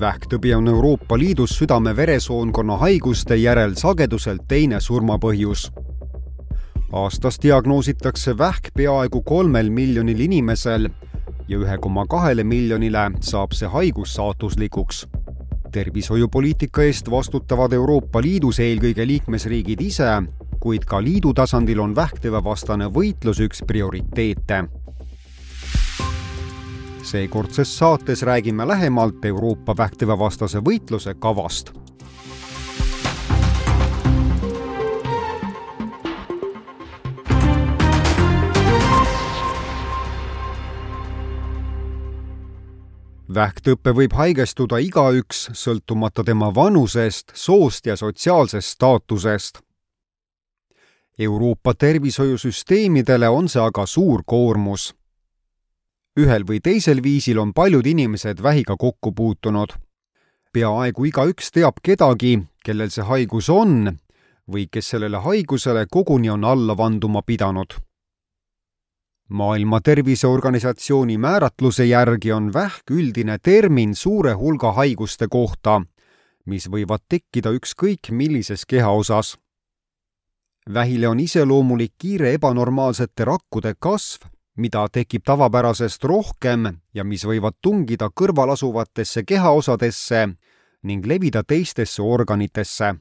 vähktõbi on Euroopa Liidus südame-veresoonkonna haiguste järel sageduselt teine surmapõhjus. aastas diagnoositakse vähk peaaegu kolmel miljonil inimesel ja ühe koma kahele miljonile saab see haigus saatuslikuks. tervishoiupoliitika eest vastutavad Euroopa Liidus eelkõige liikmesriigid ise, kuid ka liidu tasandil on vähktõvevastane võitlus üks prioriteete seekordses saates räägime lähemalt Euroopa vähktõvevastase võitluse kavast. vähktõppe võib haigestuda igaüks, sõltumata tema vanusest, soost ja sotsiaalsest staatusest. Euroopa tervishoiusüsteemidele on see aga suur koormus ühel või teisel viisil on paljud inimesed vähiga kokku puutunud. peaaegu igaüks teab kedagi, kellel see haigus on või kes sellele haigusele koguni on alla vanduma pidanud. maailma Terviseorganisatsiooni määratluse järgi on vähk üldine termin suure hulga haiguste kohta, mis võivad tekkida ükskõik millises kehaosas. vähile on iseloomulik kiire ebanormaalsete rakkude kasv mida tekib tavapärasest rohkem ja mis võivad tungida kõrval asuvatesse kehaosadesse ning levida teistesse organitesse.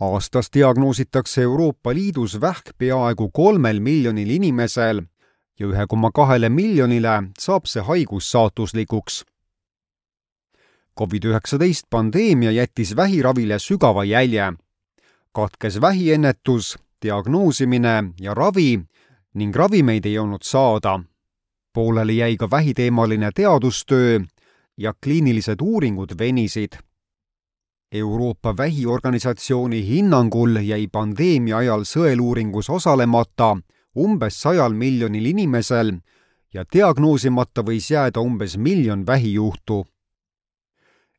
aastas diagnoositakse Euroopa Liidus vähk peaaegu kolmel miljonil inimesel ja ühe koma kahele miljonile saab see haigus saatuslikuks. Covid-19 pandeemia jättis vähiravile sügava jälje. katkes vähiennetus, diagnoosimine ja ravi ning ravimeid ei olnud saada. pooleli jäi ka vähiteemaline teadustöö ja kliinilised uuringud venisid. Euroopa Vähiorganisatsiooni hinnangul jäi pandeemia ajal sõeluuringus osalemata umbes sajal miljonil inimesel ja diagnoosimata võis jääda umbes miljon vähijuhtu.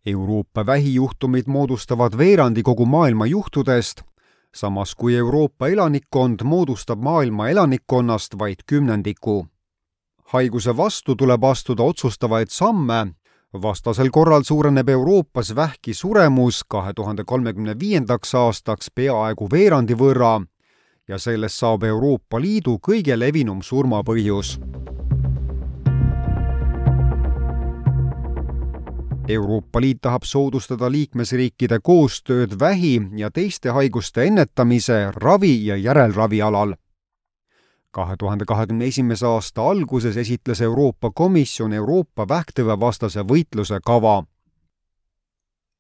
Euroopa vähijuhtumid moodustavad veerandi kogu maailma juhtudest samas kui Euroopa elanikkond moodustab maailma elanikkonnast vaid kümnendiku. haiguse vastu tuleb astuda otsustavaid samme, vastasel korral suureneb Euroopas vähki suremus kahe tuhande kolmekümne viiendaks aastaks peaaegu veerandi võrra. Ja sellest saab Euroopa Liidu kõige levinum surmapõhjus Euroopa Liit tahab soodustada liikmesriikide koostööd vähi ja teiste haiguste ennetamise, ravi ja järelravi alal. kahe tuhande kahekümne esimese aasta alguses esitles Euroopa Komisjon Euroopa vähktõvevastase võitluse kava.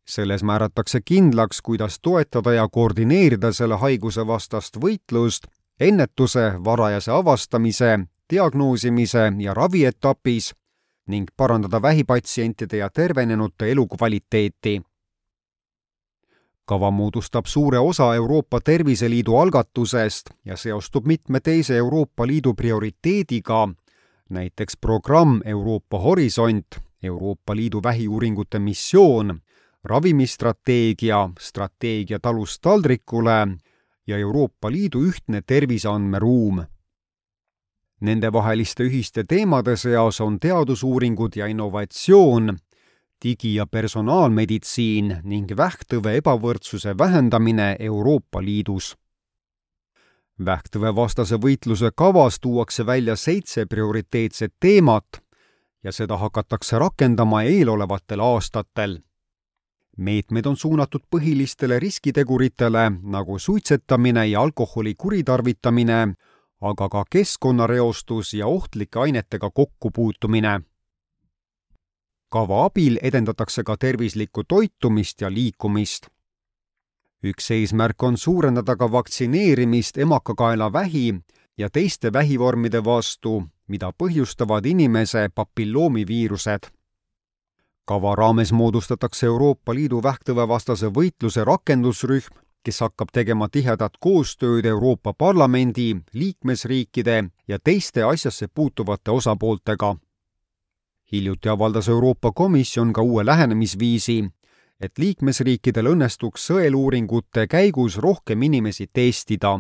selles määratakse kindlaks, kuidas toetada ja koordineerida selle haiguse vastast võitlust ennetuse, varajase avastamise, diagnoosimise ja ravi etapis ning parandada vähipatsientide ja tervenenute elukvaliteeti. kava moodustab suure osa Euroopa Terviseliidu algatusest ja seostub mitme teise Euroopa Liidu prioriteediga, näiteks programm Euroopa Horisont, Euroopa Liidu vähiuuringute missioon, ravimistrateegia, strateegia talust taldrikule ja Euroopa Liidu ühtne terviseandmeruum Nendevaheliste ühiste teemade seas on teadusuuringud ja innovatsioon, digi- ja personaalmeditsiin ning vähktõve ebavõrdsuse vähendamine Euroopa Liidus. vähktõvevastase võitluse kavas tuuakse välja seitse prioriteetset teemat ja seda hakatakse rakendama eelolevatel aastatel. meetmed on suunatud põhilistele riskiteguritele nagu suitsetamine ja alkoholi kuritarvitamine aga ka keskkonnareostus ja ohtlike ainetega kokkupuutumine. kava abil edendatakse ka tervislikku toitumist ja liikumist. üks eesmärk on suurendada ka vaktsineerimist emakakaelavähi ja teiste vähivormide vastu, mida põhjustavad inimese papilloomiviirused kava raames moodustatakse Euroopa Liidu vähktõvevastase võitluse rakendusrühm kes hakkab tegema tihedat koostööd Euroopa Parlamendi, liikmesriikide ja teiste asjasse puutuvate osapooltega. hiljuti avaldas Euroopa Komisjon ka uue lähenemisviisi, et liikmesriikidel õnnestuks sõeluuringute käigus rohkem inimesi testida.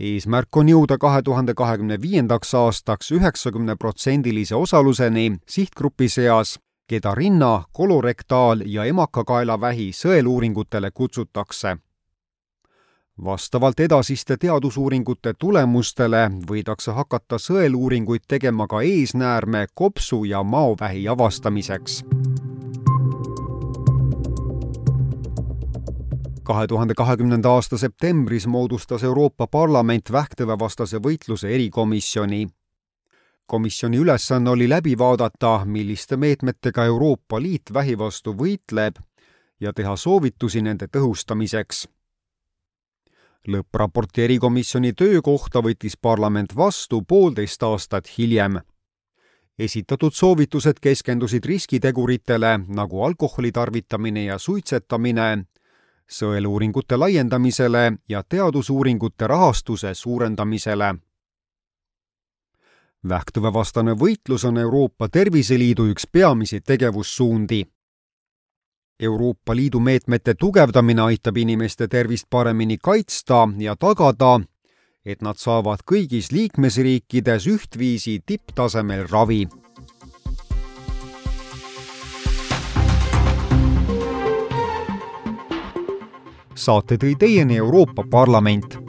eesmärk on jõuda kahe tuhande kahekümne viiendaks aastaks üheksakümne protsendilise osaluseni sihtgrupi seas, keda rinna, kolorektaal- ja emakakaelavähi sõeluuringutele kutsutakse. vastavalt edasiste teadusuuringute tulemustele võidakse hakata sõeluuringuid tegema ka eesnäärme, kopsu ja maovähi avastamiseks kahe tuhande kahekümnenda aasta septembris moodustas Euroopa Parlament vähktõvevastase võitluse erikomisjoni. Komisjoni ülesanne oli läbi vaadata, milliste meetmetega Euroopa Liit vähi vastu võitleb ja teha soovitusi nende tõhustamiseks. lõppraporti erikomisjoni töö kohta võttis parlament vastu poolteist aastat hiljem esitatud soovitused keskendusid riskiteguritele nagu alkoholi tarvitamine ja suitsetamine sõeluuringute laiendamisele ja teadusuuringute rahastuse suurendamisele. Vähktõvevastane võitlus on Euroopa Terviseliidu üks peamisi tegevussuundi. Euroopa Liidu meetmete tugevdamine aitab inimeste tervist paremini kaitsta ja tagada, et nad saavad kõigis liikmesriikides ühtviisi tipptasemel ravi saate tõi teieni Euroopa Parlament